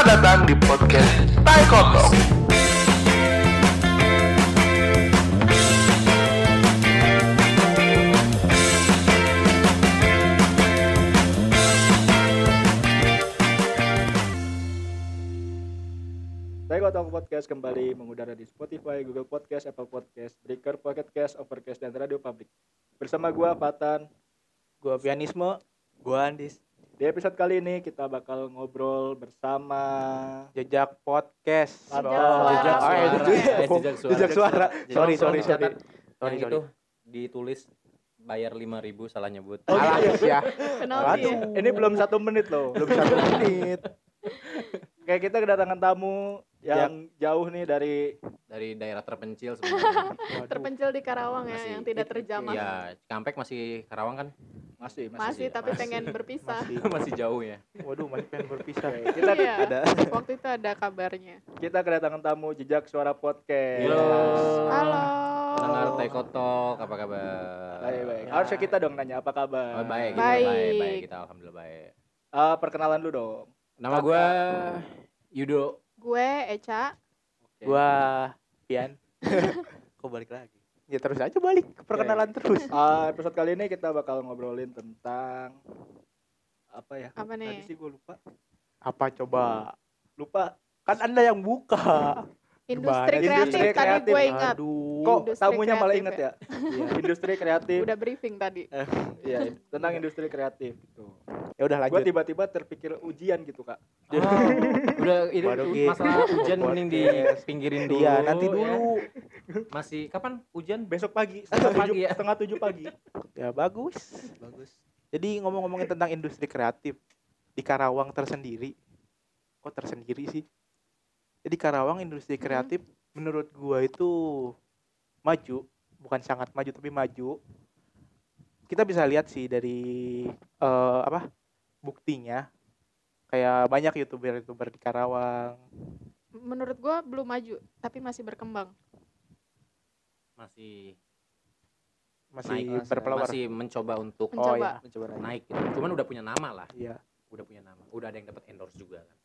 Selamat datang di podcast Tai Kotok. Saya Gotong Podcast kembali mengudara di Spotify, Google Podcast, Apple Podcast, Breaker, Pocket Cast, Overcast, dan Radio Public. Bersama gua Fatan. Gua pianisme, gua Andis. Di episode kali ini kita bakal ngobrol bersama Jejak podcast. Jejak Oh, suara. jejak Ah, suara. jejak- jejak suara. Jejak suara. Sorry, sorry, sorry. Sorry, yang sorry. itu ditulis bayar 5000 salah nyebut. Oh, Alah, gitu ya. Kenapa ya? Aduh. ini belum satu menit loh. Belum satu menit. Kayak kita kedatangan tamu yang jauh nih dari Dari daerah terpencil sebenarnya. Terpencil di Karawang ya, Masih- yang tidak terjamah. Iya, Cikampek masih Karawang kan? Masih masih. masih, tapi masih. pengen berpisah. Masih. masih jauh ya. Waduh, masih pengen berpisah. Oke, kita Iya, Ada. waktu itu ada kabarnya. kita kedatangan tamu jejak suara podcast. Halo. Halo. Dengar Tekotok, apa kabar? Baik, baik. Harusnya kita dong nanya apa kabar. Oh, baik, kita Baik. baik, baik, kita alhamdulillah baik. Ah, perkenalan lu dong. Nama gua Yudo. Gue Eca. Gua Pian. Kok balik lagi? Ya terus aja balik ke perkenalan terus. Ah, episode kali ini kita bakal ngobrolin tentang apa ya? Apa nih? Tadi sih gue lupa. Apa coba? Lupa. Kan Anda yang buka. Industri kreatif Industri tadi gue ingat. Aduh. Kok Industri tamunya malah inget ya? ya? Iya, industri kreatif. Udah briefing tadi. Iya, tentang industri kreatif gitu. Ya udah Gue lanjut. tiba-tiba terpikir ujian gitu, Kak. Oh, udah gitu. masalah hujan mending Podcast. dipinggirin dulu. Iya, nanti ya. dulu. Masih kapan hujan? Besok pagi, setengah Pagi tujuh, ya? setengah tujuh pagi. Ya bagus. Bagus. Jadi ngomong-ngomongin tentang industri kreatif di Karawang tersendiri. Kok tersendiri sih? Jadi Karawang industri Hmm. kreatif menurut gua itu maju, bukan sangat maju tapi maju. Kita bisa lihat sih dari eh, apa? buktinya kayak banyak youtuber-youtuber di Karawang. Menurut gue belum maju, tapi masih berkembang. Masih Masih naik berpeluang. masih mencoba untuk Oh, Mencoba. iya. Mencoba naik. naik gitu. Cuman udah punya nama lah. Iya. Udah punya nama. Udah ada yang dapat endorse juga kan.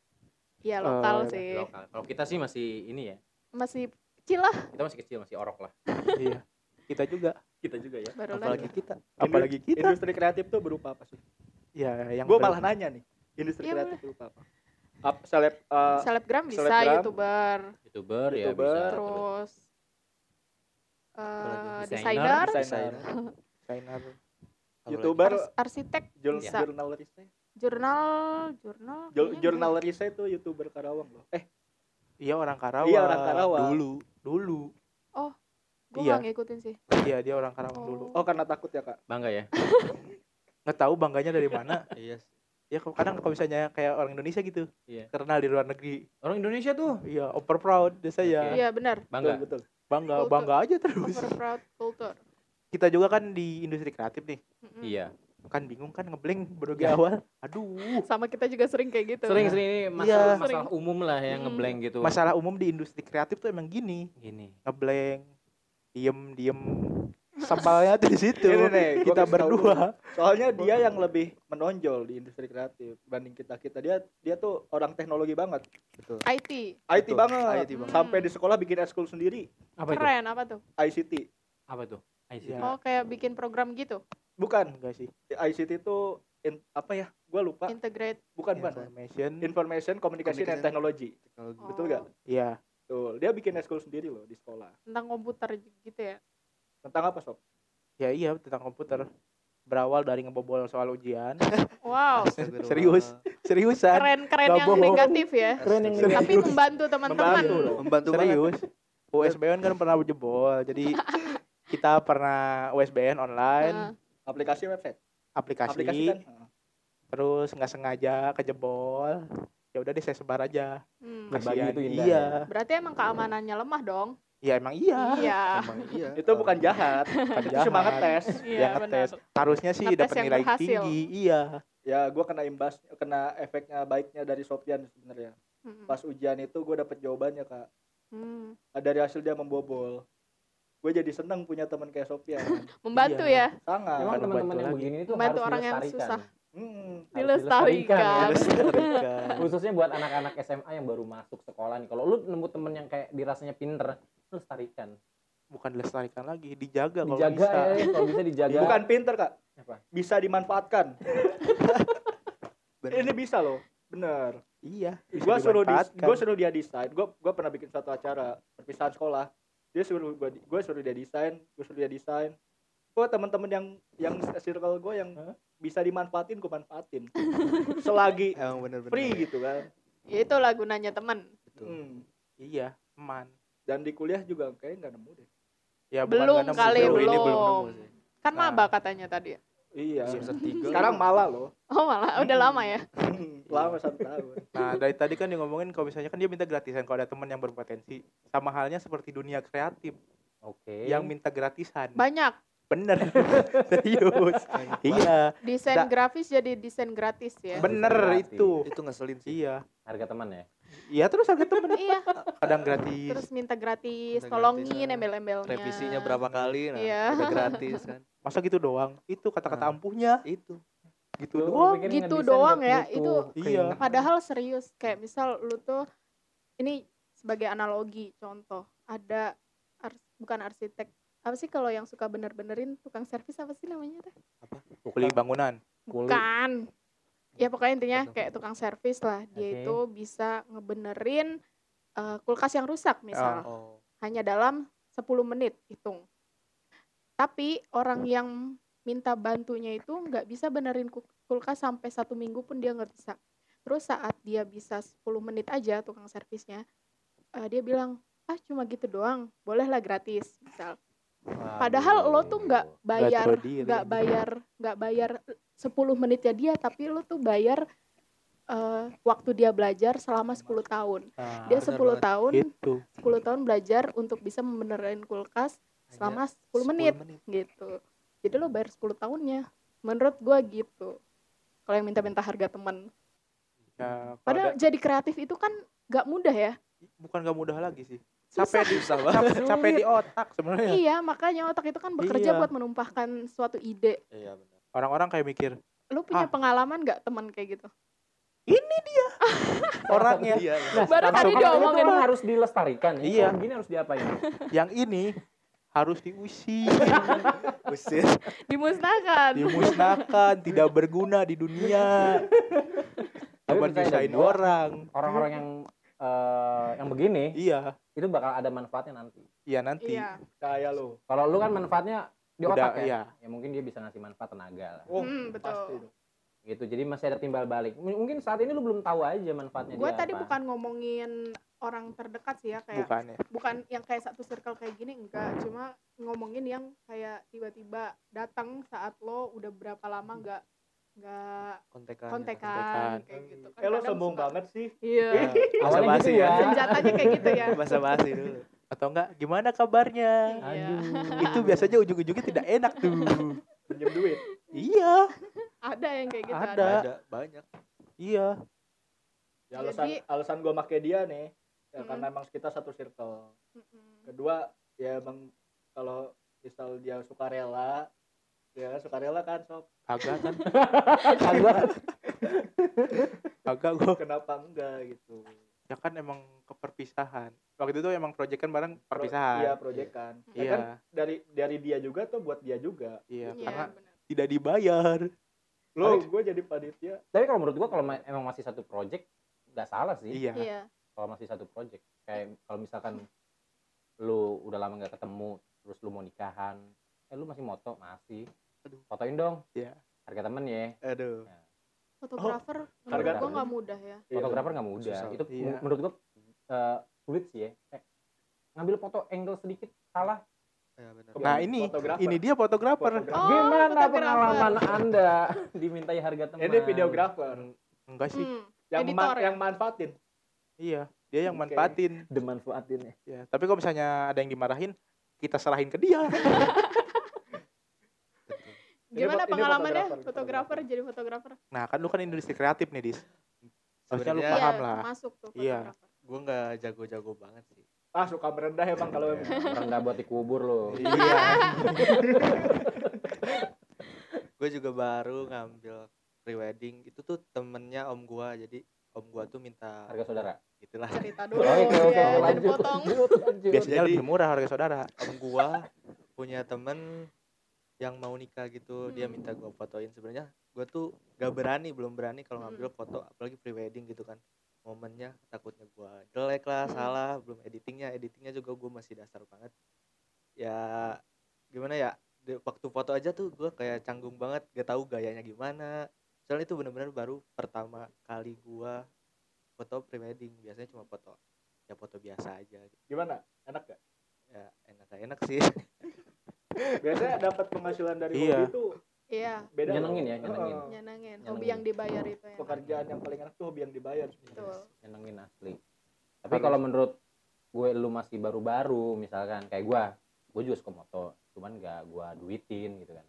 Iya lokal Eh, sih. Lokal. Kalau kita sih masih ini ya. Masih kecil lah Kita masih kecil, masih orok lah. iya. Kita juga, Kita juga ya. baru apalagi lagi. kita. Apalagi kita. Industri kreatif tuh berupa apa sih? Ya, yang Gue malah nanya nih. Industri Iya, kreatif berupa apa? Up, seleb, uh, Selebgram bisa, selebgram. youtuber, YouTuber, ya YouTuber. bisa. terus eh Desainer. desainer, desainer, desainer. youtuber, ars- arsitek, bisa. jurnal. Jurnal, jurnal, Jur- kayaknya Jurnal riset tuh youtuber Karawang loh. Eh, Iya orang Karawang. Iya, orang Karawang. Dulu, dulu. gue Iya. nggak ngikutin sih. Iya dia orang Karawang dulu. oh karena takut ya kak? Bangga ya. Nggak tahu bangganya dari mana. Iya. ya kok- kadang kalau misalnya kayak orang Indonesia gitu. Iya. Terkenal di luar negeri. Orang Indonesia tuh Iya, over proud deh saya. Oke. Iya benar. bangga. Betul, betul. Bangga, Kultur. bangga aja terus. Over proud culture. Kita juga kan di industri kreatif nih. Mm-mm. Iya. Kan bingung kan ngeblank baru di awal. Aduh. Sama kita juga sering kayak gitu. Sering sering ini masalah, Iya. masalah umum lah yang Hmm. ngeblank gitu. Masalah umum di industri kreatif tuh emang gini. gini. Ngeblank, diem, diem. Sampalnya tuh di situ. Ini nih, kita berdua. Soalnya dia yang lebih menonjol di industri kreatif dibanding kita kita dia dia tuh orang teknologi banget. Betul. IT. IT Betul, banget. IT banget. Sampai di sekolah bikin eskul sendiri Apa itu? Keren apa tuh? ICT. Apa itu? ICT. Ya. Oh kayak bikin program gitu. Bukan Enggak sih. ICT itu in- apa ya? Gua lupa. Integrate. Bukan bukan. Information. Information Communication and Technology. Betul Oh, nggak? Iya. Tuh, dia bikin eskul sendiri loh di sekolah. Tentang komputer gitu ya. Tentang apa sob? Ya iya tentang komputer. Berawal dari ngebobol soal ujian. Wow. Serius. Seriusan. Keren-keren Nggak yang bohong. negatif ya. Keren yang Tapi membantu teman-teman. Membantu loh. membantu Serius. USBN kan pernah jebol. Jadi kita pernah USBN online, Nah, Aplikasi website. aplikasi, Aplikasi kan. Terus nggak sengaja kejebol. Ya udah deh saya sebar aja. hmm. Kasihan. itu indah Iya. Berarti emang keamanannya lemah dong. Ya emang iya. Iya. emang iya Itu bukan jahat. Kan Itu cuma jahat. ngetes. Iya benar. ngetes. Harusnya sih Ngetes dapat nilai berhasil. tinggi. Iya. Ya, gua kena imbas, kena efeknya baiknya dari Sofian sebenarnya. Mm-mm. Pas ujian itu gue dapet jawabannya kak. Hmm. Dari hasil dia membobol. Gue jadi seneng punya teman kayak Sofian. Membantu Iya. ya. Sangat. Memang teman-teman yang begini itu Membantu harus orang yang dilestarikan. susah. Hmm. Dilestarikan. dilestarikan ya. khususnya buat anak-anak SMA yang baru masuk sekolah nih kalau lu nemu temen yang kayak dirasanya pinter lestarikan bukan dilestarikan lagi dijaga kalau dijaga bisa ya kalau bisa dijaga Bukan pinter kak, apa bisa dimanfaatkan. Ini bisa loh, bener. iya Gua suruh gua suruh dia desain. Gua gua pernah bikin satu acara perpisahan sekolah. Dia suruh gua gua suruh dia desain, gua suruh dia desain. Gua teman-teman yang yang circle gua yang bisa dimanfaatin gua manfaatin. Selagi Emang bener-bener. free gitu kan. Ya itulah gunanya teman. Betul. Hmm. iya teman Dan di kuliah juga kayaknya nggak nemu deh. ya Belum nemu, kali, sejauh ini belum. nemu sih. Kan Nah. maba katanya tadi. Iya. Semester tiga. Sekarang malah loh. Oh malah udah lama ya. Lama satu tahun. nah dari tadi kan dia ngomongin kalau misalnya kan dia minta gratisan kalau ada teman yang berpotensi sama halnya seperti dunia kreatif oke yang minta gratisan Banyak. bener serius iya Desain Da- grafis jadi desain gratis ya. bener gratis. itu Itu ngeselin sih. iya harga teman ya iya terus harga temen iya. kadang gratis Terus minta gratis, Minta tolongin gratis, ah. embel-embelnya. Revisinya berapa kali nah Iya. udah gratis kan. Masa gitu doang itu kata-kata Nah. ampuhnya Itu. gitu Lu doang gitu doang ya, itu- Iya. Padahal serius kayak misal lu tuh ini sebagai analogi contoh ada ars- bukan arsitek apa sih kalau yang suka bener-benerin tukang servis apa sih namanya teh? kuli bangunan Kuli. Bukan. Ya pokoknya intinya Apa kayak tukang servis lah. Dia Oke. itu bisa ngebenerin eh, kulkas yang rusak misal. Oh. Hanya dalam 10 menit hitung. Tapi orang yang minta bantunya itu nggak bisa benerin ku- kulkas sampai satu minggu pun dia nggak bisa. Terus saat dia bisa 10 menit aja tukang servisnya, eh, dia bilang, ah cuma gitu doang, bolehlah gratis misal. Padahal lo tuh nggak bayar, nggak bayar, nggak bayar 10 menitnya dia, tapi lo tuh bayar eh, waktu dia belajar selama 10 tahun. nah, Dia benar 10 banget. tahun, gitu 10 tahun belajar untuk bisa membenerin kulkas selama 10 menit gitu. Jadi lo bayar 10 tahunnya. Menurut gua gitu. Kalau yang minta-minta harga teman. ya, Padahal ada- jadi kreatif itu kan gak mudah ya. bukan gak mudah lagi sih capek di capek, capek di otak sebenarnya Iya, makanya otak itu kan bekerja Iya. buat menumpahkan suatu ide. Iya benar. orang-orang kayak mikir Lu punya Ah. pengalaman gak teman kayak gitu? orangnya Iya. Nah, Baru kalau- tadi diomongin. harus dilestarikan ya. Iya. Kalau Gini harus diapain? yang ini harus diusir Usir. Dimusnahkan. dimusnahkan tidak berguna di dunia percaya nyusahin orang Orang-orang yang eh, yang begini iya itu bakal ada manfaatnya nanti. iya nanti Iya. Kayak lo. Kalau lu kan manfaatnya di Udah, otak ya. iya. Ya mungkin dia bisa ngasih manfaat tenaga lah. Oh, Hmm, betul. pasti dong. Gitu. Jadi masih ada timbal balik. Mungkin saat ini lu belum tahu aja manfaatnya Gue dia tadi apa. bukan ngomongin orang terdekat sih ya kayak bukan ya bukan yang kayak satu circle kayak gini enggak cuma ngomongin yang kayak tiba-tiba datang saat lo udah berapa lama nggak nggak Kontekan. kontekan kontekan. kayak gitu kan Eh lo sombong suka- banget sih. iya Awalnya basi gitu ya. senjatanya kayak gitu ya Bahasa basi dulu. atau enggak gimana kabarnya Iya. Aduh. itu biasanya ujung-ujungnya tidak enak tuh Pinjem duit. iya ada yang kayak gitu Ada. Ada banyak. iya Ya, alasan Jadi- alasan gue make dia nih ya Hmm. karena emang kita satu circle. Mm-mm. Kedua ya emang kalau misal dia suka rela ya suka rela kan sob? Agak kan? Kagak. agak gua. Kenapa enggak gitu? Ya kan emang keperpisahan. Waktu itu emang proyek kan bareng perpisahan. iya proyekan ya iya. Kan dari dari dia juga tuh buat dia juga? Iya Iya, karena benar. tidak dibayar. Lo gue jadi panitia. Tapi kalau menurut gua kalau ma- emang masih satu project nggak salah sih. iya. Iya Kalau masih satu project. Kayak kalau misalkan lu udah lama nggak ketemu, terus lu mau nikahan, eh lu masih moto masih. Aduh. Fotoin dong. Iya. Harga temen ya. Aduh. fotografer menurut harga gua tuh. nggak mudah ya Iya, Fotografer nggak mudah. Susah. Itu Iya. menurut gua eh, sulit sih ya. Eh, ngambil foto angle sedikit salah. Ya benar. Nah ini fotografer. ini dia fotografer Fotografer. Oh, Gimana fotografer. pengalaman Anda dimintai harga teman? ini videografer enggak sih Hmm, yang Editor man- ya? yang manfaatin iya dia yang Oke. manfaatin. Dimanfaatin ya. ya tapi kalau misalnya ada yang dimarahin kita serahin ke dia. Gimana ini pengalamannya? fotografer, fotografer jadi fotografer? Nah kan lu kan industri kreatif nih dis. Harusnya lu paham iya lah. masuk tuh Iya. fotografer. Gue nggak jago-jago banget sih. ah suka merendah emang kalau Ya, rendah buat dikubur lo. iya. Gue juga baru ngambil prewedding. Itu tuh temennya om gua jadi om gua tuh minta harga saudara? Gitulah cerita dulu. Oke oke ya, jangan lanjut dipotong. lanjut lanjut biasanya Jadi- lebih murah harga saudara. Om gua punya temen yang mau nikah gitu dia Hmm. minta gua fotoin. Sebenarnya gua tuh gak berani belum berani kalau Hmm. ngambil foto apalagi prewedding gitu kan. Momennya takutnya gua jelek lah Hmm. salah belum editingnya. Editingnya juga gua masih dasar banget. Ya gimana ya di waktu foto aja tuh gua kayak canggung banget. Gak tahu gayanya gimana soalnya itu bener-bener baru pertama kali gua foto prewedding biasanya cuma foto ya foto biasa aja gitu. Gimana? Enak gak? ya enak enak sih Biasanya dapat penghasilan dari Iya. hobi itu iya beda. Nyenengin ya, nyenengin. Heeh. nyenengin Nyenengin. hobi yang dibayar itu ya Pekerjaan yang paling enak tuh hobi yang dibayar. betul nyenengin asli tapi kalau menurut gue lu masih baru-baru misalkan kayak gue gue juga suka moto cuman gak gue duitin gitu kan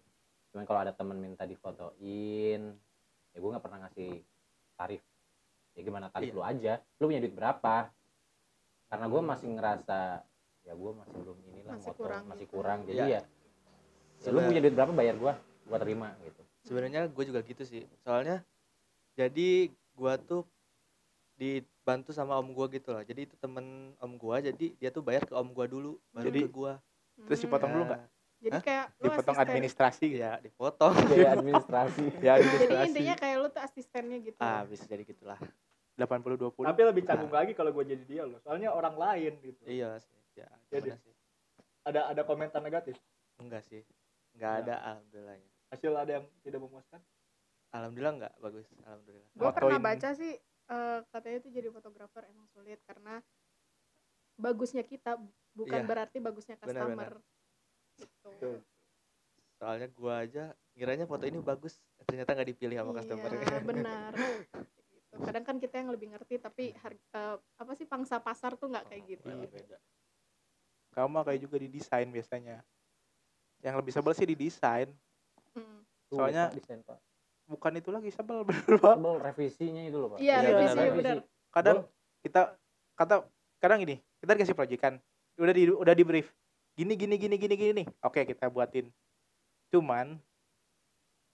cuman kalau ada temen minta difotoin ya gue nggak pernah ngasih tarif ya gimana tarif Iya. lu aja lu punya duit berapa karena gue masih ngerasa ya gue masih belum inilah Masih moto kurang masih gitu. kurang jadi Iya. ya, ya lu punya duit berapa bayar gue gue terima gitu sebenarnya gue juga gitu sih soalnya jadi gua tuh dibantu sama om gua gitu loh jadi itu temen om gua jadi dia tuh bayar ke om gua dulu baru Jadi- ke gua Terus dipotong dulu nggak? Nah, jadi Hah? kayak lu dipotong asisten. administrasi gitu? Ya dipotong. Biaya administrasi. Ya jadi administrasi. intinya kayak lu tuh asistennya gitu. Ah bisa jadi gitulah. 80 20 Tapi lebih canggung lagi kalau gue jadi dia loh. Soalnya orang lain gitu. iya sih. Ya Jadi- gimana sih? Ada ada komentar negatif. enggak sih. Enggak Enggak. ada alhamdulillahnya Hasil ada yang tidak memuaskan. alhamdulillah enggak bagus. Alhamdulillah. Gue pernah baca sih eh, katanya itu jadi fotografer emang sulit karena bagusnya kita bukan Iya. berarti bagusnya Benar, customer. gitu Betul. soalnya gua aja ngiranya foto ini bagus ternyata nggak dipilih sama customer. iya benar. Gitu. kadang kan kita yang lebih ngerti tapi har- eh, apa sih pangsa pasar tuh nggak kayak gitu. Iya, beda. kamu kayak juga di desain biasanya. Yang lebih sebel sih di desain. Mm. Tuh, Soalnya- Pak, desain pak. bukan itu lagi sebel bener pak revisinya itu loh pak. Iya, Iya, revisi benar, benar. kadang kita kata kadang gini kita dikasih proyekan. Udah di udah di brief gini gini gini gini gini nih. Oke kita buatin. Cuman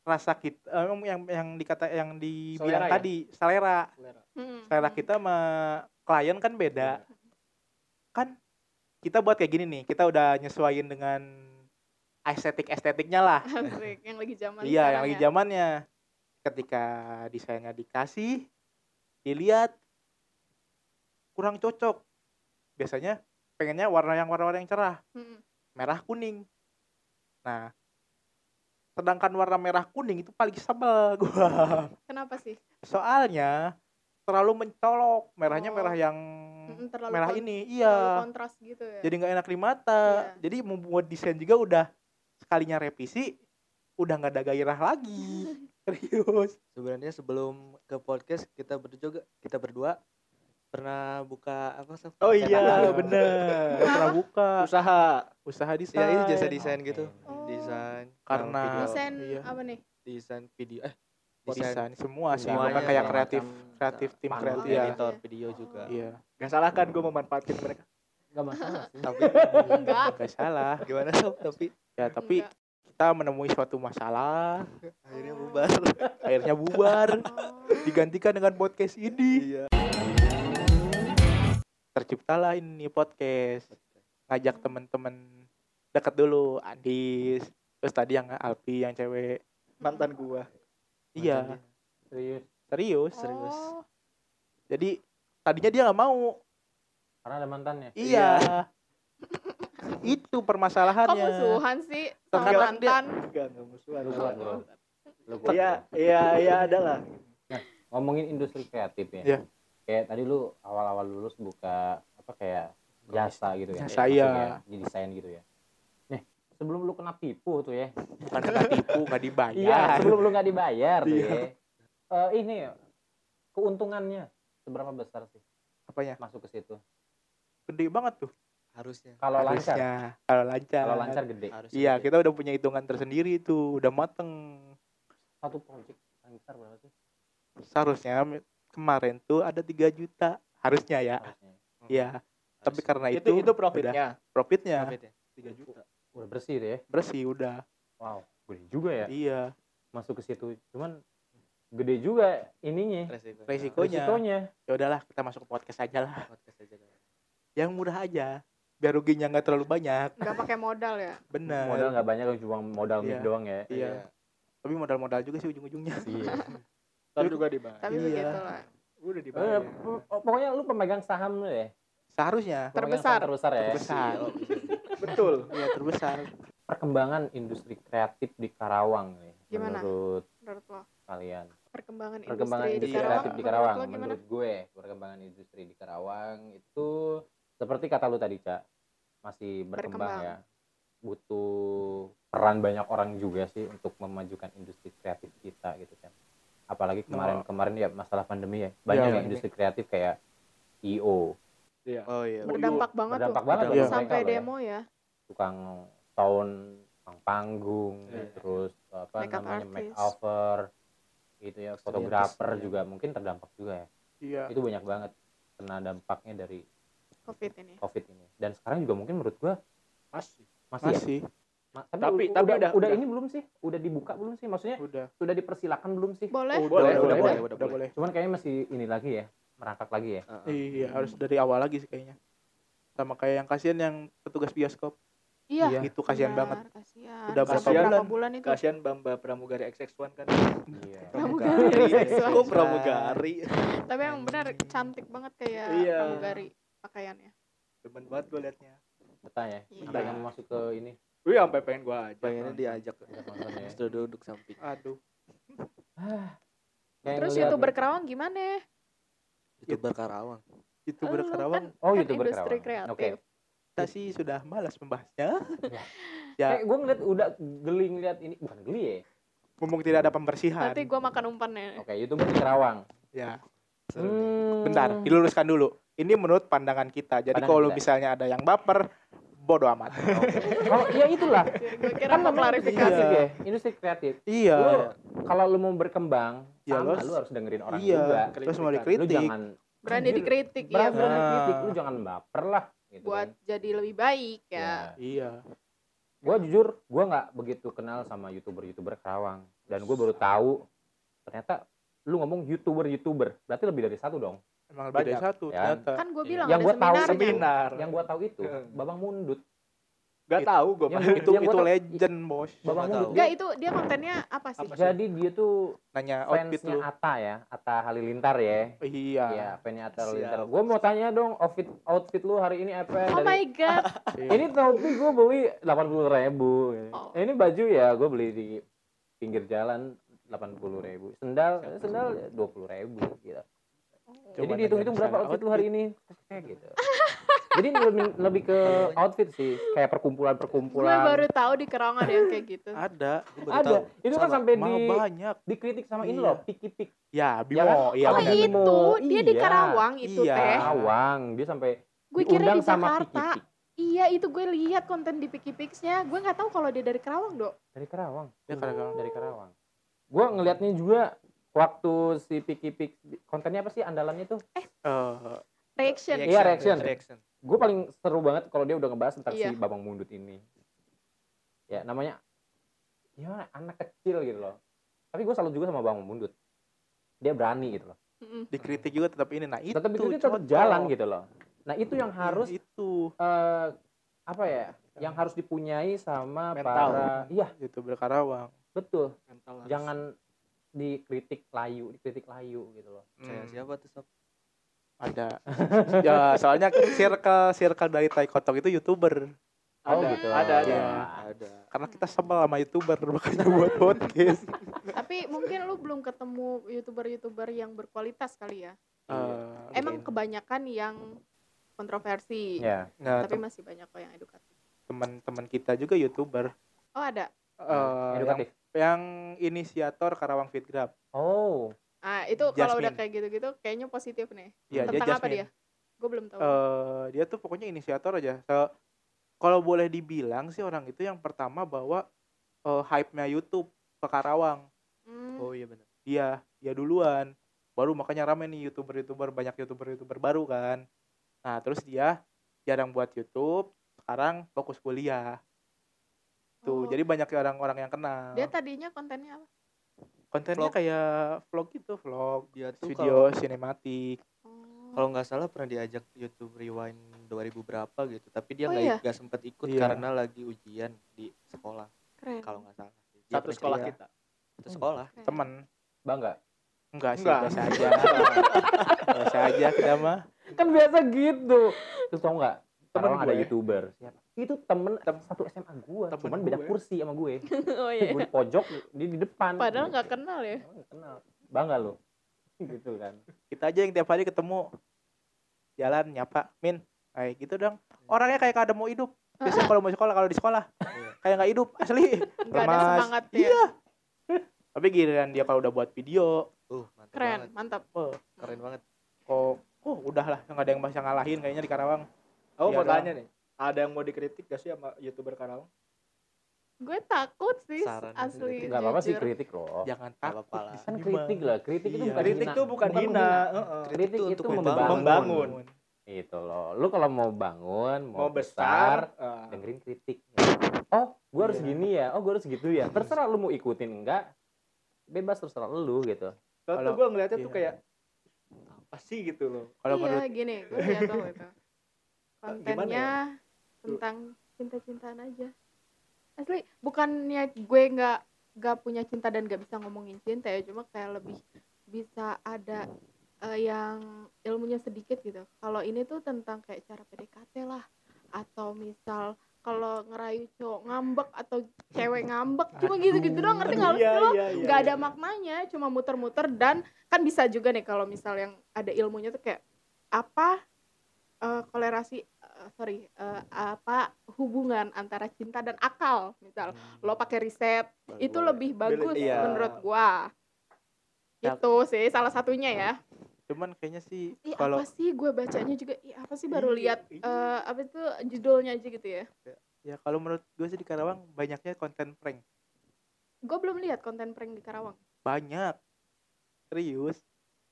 rasa kita eh, yang yang dikata yang dibilang Selera ya? tadi selera. Selera. Mm, selera kita sama klien kan beda. Kan kita buat kayak gini nih kita udah nyesuaiin dengan estetik estetiknya lah yang lagi zaman iya yang lagi ya. zamannya. Ketika desainnya dikasih dilihat kurang cocok. Biasanya pengennya warna yang warna-warna yang cerah. Mm, merah kuning. Nah sedangkan warna merah kuning itu paling sebel gua. Kenapa sih? Soalnya terlalu mencolok. Merahnya Oh. merah yang Mm, terlalu merah ini. Terlalu iya kontras gitu ya? Jadi nggak enak di mata. Iya. jadi membuat desain juga udah sekalinya revisi udah nggak ada gairah lagi. Serius. Sebenarnya sebelum ke podcast kita berdua kita berdua pernah buka apa sih Oh iya iya, bener. Gua pernah buka. Usaha. usaha ya desain ini jasa desain gitu. Oh. desain Karena- desain iya. apa nih? Desain video eh desain semua sih Semuanya, bukan kayak ya, kreatif macam kreatif tim kreatif. iya. ya editor video juga. Iya. Gak salah kan gue memanfaatin mereka. nggak masalah sih. Tapi enggak nggak salah. Gimana sob tapi ya tapi Enggak. kita menemui suatu masalah. Akhirnya bubar. Akhirnya bubar. Oh. digantikan dengan podcast ini. Iya terciptalah ini podcast. Ngajak temen-temen deket dulu Andis terus tadi yang Alpi yang cewek. Mantan gua. iya. Serius? Serius. Serius. Oh, jadi tadinya dia nggak mau. Karena ada mantannya? Iya. Itu kok permasalahannya musuhan sih? Sama Terkadang dia- mantan. Enggak, enggak musuhan. kuat Iya, iya, iya ada lah. ngomongin industri kreatif ya. Iya. Kayak tadi lu awal-awal lulus buka apa kayak jasa gitu ya Jasa, Maksudnya iya. di desain gitu ya. Nih sebelum lu kena tipu tuh ya. Bukan kena tipu nggak dibayar. Iya sebelum lu nggak dibayar tuh Iya. ya. Eh, ini keuntungannya seberapa besar sih? Apanya? Masuk ke situ. Gede banget tuh. Harusnya. Kalau lancar? Kalau lancar. Kalau lancar gede. Harusnya iya gede. kita udah punya hitungan tersendiri tuh. Udah mateng. Satu project paling besar berapa sih? Seharusnya kemarin tuh ada 3 juta harusnya ya harusnya iya tapi karena itu itu itu profitnya. profitnya Profit ya? 3 juta. udah bersih deh ya bersih udah wow gede juga ya iya masuk ke situ cuman gede juga ininya resiko Resikonya. resikonya Ya udahlah, kita masuk ke podcast aja lah. podcast aja dah. Yang murah aja. Biar ruginya nggak terlalu banyak. nggak pakai modal ya Bener. modal nggak banyak cuma modal mic Iya. doang ya Iya. Tapi modal-modal juga sih ujung-ujungnya. iya Ntar juga dibayar. tapi Iya. begitulah Udah Eh, dibayar. p- pokoknya lu pemegang saham lu ya Seharusnya. Pemegang Terbesar. saham terbesar ya Terbesar. Betul. Iya, terbesar. perkembangan industri kreatif di Karawang nih Gimana? menurut menurut lo kalian perkembangan, perkembangan industri, industri di Karawang kreatif di Karawang menurut menurut gue perkembangan industri di Karawang itu seperti kata lu tadi cak masih berkembang, Berkembang. ya butuh peran banyak orang juga sih untuk memajukan industri kreatif kita gitu kan apalagi kemarin kemarin ya masalah pandemi ya banyak Iya, ya pandemi. industri kreatif kayak IO Iya. oh iya berdampak banget berdampak tuh banget Iya. mereka sampai ya. demo ya tukang sound tukang panggung Iya. terus apa Makeup namanya artist. makeover gitu ya fotografer iya. juga mungkin terdampak juga ya Iya. itu banyak banget kena dampaknya dari covid ini covid ini dan sekarang juga mungkin menurut gua Masih. masih, ya? Masih. Ma- Tapi- tapi, tapi udah, udah- udah ini belum sih udah dibuka belum sih maksudnya Udah. sudah dipersilakan belum sih boleh Boleh, Oh, Udah, boleh, udah, boleh. udah boleh. cuman kayaknya masih ini lagi ya merangkak lagi ya Iya, harus dari awal lagi sih kayaknya. Sama kayak yang kasihan yang petugas bioskop. iya Iya. Itu kasihan banget. kasihan. Udah berapa berapa bulan? bulan itu Kasihan Bamba Pramugari XX1 kan. iya Pramugari seksual. kok pramugari tapi emang benar cantik banget kayak Iya. pramugari pakaiannya Demen banget gue liatnya. betah ya Iya. mau masuk ke ini Wih, sampai pengen gue aja. pengennya diajak Ajak ya. Terus duduk samping Aduh. Kayak terus ngeliat youtuber. Kerawang gimana youtuber Karawang Itu Lu berkarawang. kan, Oh, kan YouTuber industri Kerawang. kreatif Oke. Kita sih sudah malas membahasnya. Iya. ya, kayak gue ngeliat udah geli ngeliat ini bukan geli ya mumpung tidak ada pembersihan. nanti gua makan umpannya oke youtuber di Karawang Ya. Hmm. bentar, diluruskan dulu. Ini menurut pandangan kita. Jadi kalau misalnya ada yang baper, bodoh amat. oh iya itulah gue kira kan mau klarifikasi Iya. ya industri kreatif iya. lu kalau lu mau berkembang Ya, sama lu- lu harus dengerin orang iya. juga Terus mau lu dikritik. jangan berani dikritik ya berani Nah. lu jangan baper lah gitu buat kan. jadi lebih baik ya Ya. Iya. gue jujur gue nggak begitu kenal sama youtuber youtuber Karawang dan gue baru tahu ternyata lu ngomong youtuber youtuber berarti lebih dari satu dong Emang lebih dari satu Ya. ternyata. kan gue bilang Yang ada gua tahu Seminar. yang gue tahu itu Hmm. babang mundut Gak tahu gue Yang- itu yang itu tau- legend, Bos. babang mundut tahu. enggak itu dia kontennya apa sih Apa sih? jadi dia tuh Nanya outfit fansnya lu. Atta ya Atta Halilintar ya Iya. Iya, fansnya Atta Siap. Halilintar gue mau tanya dong outfit outfit lu hari ini apa oh Dari- my god Iya. ini topi gue beli delapan puluh ribu Oh. ini baju ya gue beli di pinggir jalan delapan puluh ribu sendal sendal dua puluh ribu gitu jadi Coba dihitung-hitung nanya berapa masalah outfit lu hari ini kayak gitu jadi lebih lebih ke outfit sih kayak perkumpulan gue baru tahu di Kerawang ada yang kayak gitu Ada. Baru ada tahu. itu kan Sama. sampai Malah di banyak. dikritik sama ini Iya. loh piki pik Ya, Ya Bimo. kan? Iya, oh benar. Bimo. itu dia di Iya. Karawang itu Iya. teh Karawang dia sampai gue kira diundang di sama Jakarta piki pik iya itu gue lihat konten di Piki Pixnya gue nggak tahu kalau dia dari Kerawang dok dari Karawang Dia Karawang. dari Karawang gue ngelihatnya juga waktu si piki pik kontennya apa sih andalannya tuh? Eh, reaction. Iya, reaction. reaction. Gue paling seru banget kalau dia udah ngebahas tentang Iya. si babang mundut ini. Ya namanya ya anak kecil gitu loh. Tapi gue salut juga sama babang mundut. Dia berani gitu loh. Mm-mm. dikritik juga tetap ini. Nah, itu tetap itu tetap jalan gitu loh. Nah itu yang Iya, harus itu. eh, apa ya yang harus dipunyai sama Mental. para iya. Youtuber Karawang. betul. Mental harus- jangan dikritik layu dikritik layu gitu loh kayak Hmm, siapa tuh sob Ada. ya, soalnya circle circle dari Tai Kotok itu youtuber. oh Ada, gitu ada, ada. Iya. ada Karena kita sebel sama youtuber makanya buat podcast. tapi mungkin lu belum ketemu youtuber-youtuber yang berkualitas kali ya Eh, emang kebanyakan yang kontroversi ya nah, tapi masih banyak kok yang edukatif teman-teman kita juga youtuber. oh ada yang, edukatif yang inisiator Karawang Fitgrab. oh ah itu kalau udah kayak gitu-gitu kayaknya positif nih Iya, dia tentang apa Jasmine. dia gue belum tahu eh dia tuh pokoknya inisiator aja. So, kalau boleh dibilang sih orang itu yang pertama bawa eh, hype-nya YouTube ke Karawang. Hmm, oh iya benar Dia, dia duluan. Baru makanya rame nih YouTuber-YouTuber, banyak YouTuber-YouTuber baru kan. Nah, terus dia jarang buat YouTube, sekarang fokus kuliah. Tuh, oh. jadi banyak orang-orang yang kenal. dia tadinya kontennya apa kontennya Vlog. kayak vlog gitu vlog dia tuh video kalau sinematik Oh. kalau nggak salah pernah diajak YouTube Rewind 2000 berapa gitu tapi dia Oh nggak iya? nggak sempet ikut Iya. karena lagi ujian di sekolah keren kalau nggak salah Dia Satu sekolah cerita. kita. satu sekolah keren. temen bangga enggak sih Enggak. biasa aja biasa aja kita mah kan biasa gitu terus tau nggak Temen sekarang ada gue. youtuber siapa itu temen satu SMA gue Temen cuman beda gue. kursi sama gue. Oh iya. Gue di pojok di, di depan. Padahal nggak kenal ya? Nggak kenal. Bangga lo gitu kan. Kita aja yang tiap hari ketemu. Jalan nyapa min kayak gitu dong. Orangnya kayak kada mau hidup. Biasanya kalau mau sekolah kalau di sekolah Iya. kayak nggak hidup asli. Nggak ada semangat ya? Iya. Tapi giliran dia kalau udah buat video. Uh mantap keren banget. mantap. Oh, keren banget. Kok oh udahlah nggak ada yang bisa ngalahin kayaknya di Karawang. Iya mau dong. tanya nih, ada yang mau dikritik gak sih sama youtuber Karawang? gue takut sih Saran asli nggak apa-apa sih kritik loh jangan takut apa-apa lah. di kan kritik lah kritik itu Iya. bukan Kritik hina. tuh bukan, hina. kritik Itu itu, untuk membangun. membangun. itu loh lu kalau mau bangun mau, Mau besar, besar ah. dengerin kritik oh gua harus Iya. gini ya oh gua harus gitu ya terserah lu mau ikutin enggak bebas terserah lu gitu Kalau tuh gue ngeliatnya tuh iya. kayak apa sih gitu loh. kalau iya menurut gini gue lihat tuh itu kontennya ya? Tentang cinta-cintaan aja. Asli bukannya gue nggak nggak punya cinta dan nggak bisa ngomongin cinta ya cuma kayak lebih bisa ada eh, yang ilmunya sedikit gitu. Kalau ini tuh tentang kayak cara PDKT lah atau misal kalau ngerayu cowok ngambek atau cewek ngambek cuma gitu-gitu doang ngerti nggak Iya, lo? iya, iya, nggak iya. ada maknanya cuma muter-muter dan kan bisa juga nih kalau misal yang ada ilmunya tuh kayak apa eh, kolerasi eh, sorry eh, apa hubungan antara cinta dan akal misal. Lo pakai riset itu Boleh. lebih bagus Iya. menurut gua. Ya. itu sih salah satunya ya. Cuman kayaknya sih Ih, kalau apa sih gue bacanya juga? Ih, apa sih baru Iya, lihat eh, apa itu judulnya aja gitu ya? Ya kalau menurut gue sih di Karawang banyaknya konten prank. Gue belum lihat konten prank di Karawang. Banyak. Serius.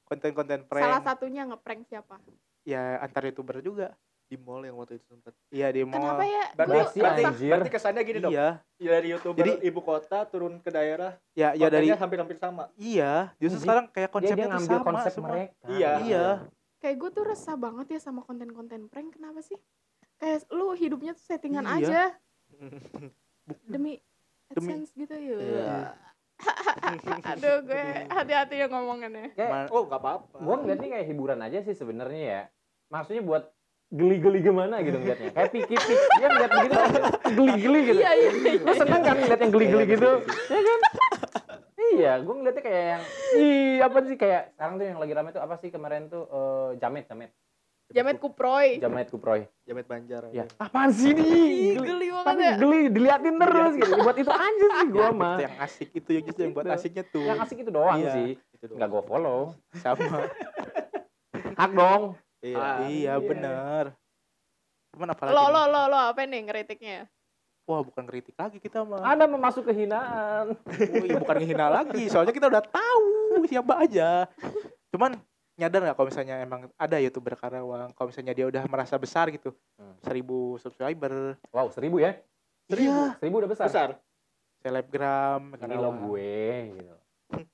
Konten-konten prank. Salah satunya ngeprank siapa ya antar youtuber juga di mall yang waktu itu sempet iya di mall kenapa ya Berarti, gue sih, berarti, anjir. berarti kesannya gini dong. iya Ya, dari youtuber Jadi- ibu kota turun ke daerah, ya ya dari hampir-hampir sama. iya justru Jadi, sekarang kayak konsepnya dia ngambil sama konsep semua mereka Iya. iya kayak gue tuh resah banget ya sama konten-konten prank kenapa sih kayak lu hidupnya tuh settingan Iya. aja demi Demi- AdSense gitu ya Iya. Aduh gue hati-hati ya ngomongannya. Kayak Oh, nggak apa-apa. gue ngeliatnya kayak hiburan aja sih sebenarnya ya. Maksudnya buat geli-geli gimana gitu ngeliatnya. Kayak piki-piki dia ngeliat begitu geli-geli gitu. Iya iya lu seneng kan ngeliat yang geli-geli gitu? Ya kan? Iya gue ngeliatnya kayak yang ih apa sih? Kayak sekarang tuh yang lagi rame tuh apa sih kemarin tuh? Eh, jamet jamet Jamet Kuproy. Jamet kuproy. Jamet Banjar ya. apaan sih Ih, nih geli banget tapi ya geli diliatin terus gitu. Buat itu aja sih gue mah. itu yang asik itu yang justru yang buat Itu. asiknya tuh. Yang asik itu doang Iya. sih. Itu doang. nggak gue follow. Sama. Hak dong. Iya. Ah, iya iya. bener. Cuman apalagi lo lo lo lo apa nih ngeritiknya? Wah bukan kritik lagi kita mah. Anda memasuk kehinaan. Oh, iya, bukan ngehina lagi. Soalnya kita udah tahu siapa aja. Cuman nyadar nggak kalau misalnya emang ada youtuber Karawang? Kalau misalnya dia udah merasa besar gitu Hmm. seribu subscriber. Wow seribu ya? Iya. Seribu udah besar, Besar. selebgram ini lo gue gitu.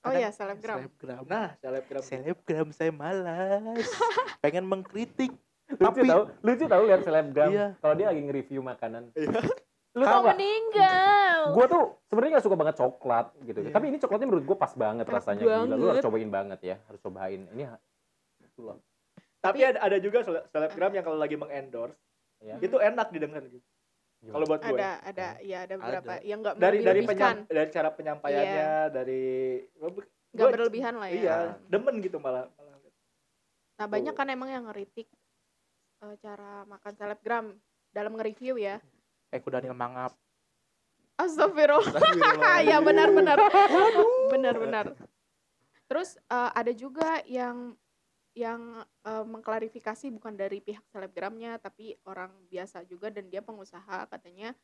Oh Kan ya selebgram. Selebgram. Nah, selebgram. selebgram saya malas. Pengen mengkritik. Lucu Tapi- tau lucu tau lihat selebgram. Iya. kalau dia lagi nge-review makanan lu gak meninggal. Gue tuh sebenarnya gak suka banget coklat gitu. Iya. tapi ini coklatnya menurut gue pas banget Enak rasanya. Gila lu harus banget. cobain banget ya. Harus cobain. Ini ha- itu loh. Tapi ada, ada juga sele- selebgram yang kalau lagi mengendorse, ya itu enak didengar gitu. Kalau buat gue. ada ada. Ya ada beberapa Ada. yang nggak Dari dari berlebihan penyam, dari cara penyampaiannya, dari nggak gua- berlebihan lah ya. Iya, demen gitu malah. malah. nah banyak kan emang yang ngeritik eh, cara makan selebgram dalam nge-review ya eh Daniel mangap. Astagfirullah. Ya benar benar. Benar benar. Terus eh, ada juga yang yang eh, mengklarifikasi bukan dari pihak selebgramnya tapi orang biasa juga dan dia pengusaha katanya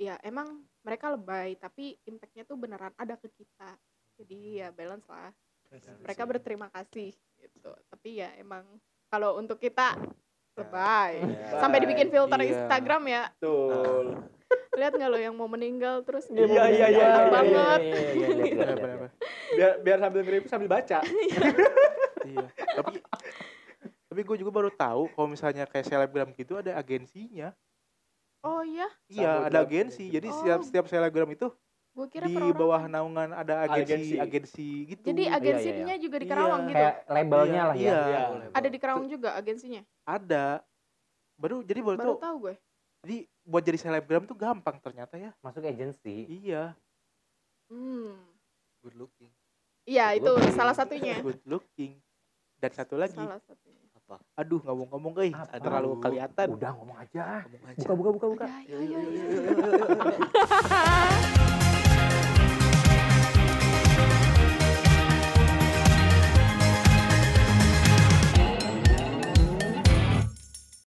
ya emang mereka lebay tapi impactnya tuh beneran ada ke kita. Jadi ya balance lah. Mereka berterima kasih gitu. Tapi ya emang kalau untuk kita lebay Ya. sampai dibikin filter Iya. Instagram ya Betul. lihat nggak lo yang mau meninggal terus Iya, dia iya, iya, banyak iya, banget iya, iya, iya, iya, iya, iya, iya. biar biar sambil nge sambil baca iya tapi tapi gue juga baru tahu kalau misalnya kayak selebgram gitu ada agensinya oh iya iya ada agensi jadi setiap Oh. setiap selebgram itu gue kira di perorangan. bawah naungan ada agensi Agensi. agensi gitu. Jadi iya, agensinya juga di Karawang Iya. gitu? Kayak labelnya Iya, lah ya. iya. Iya. ada di Karawang juga agensinya? ada. Baru jadi baru, baru tahu tahu gue. jadi buat jadi selebgram tuh gampang ternyata ya. Masuk agensi. Iya. Hmm. Good looking. Iya itu Good salah looking. satunya. Good looking. Dan satu lagi. Salah satunya. Apa? Aduh ngomong-ngomong guys Apa? terlalu kelihatan. udah ngomong aja. Ngomong aja. Buka buka buka buka. Udah, ayo, ayo,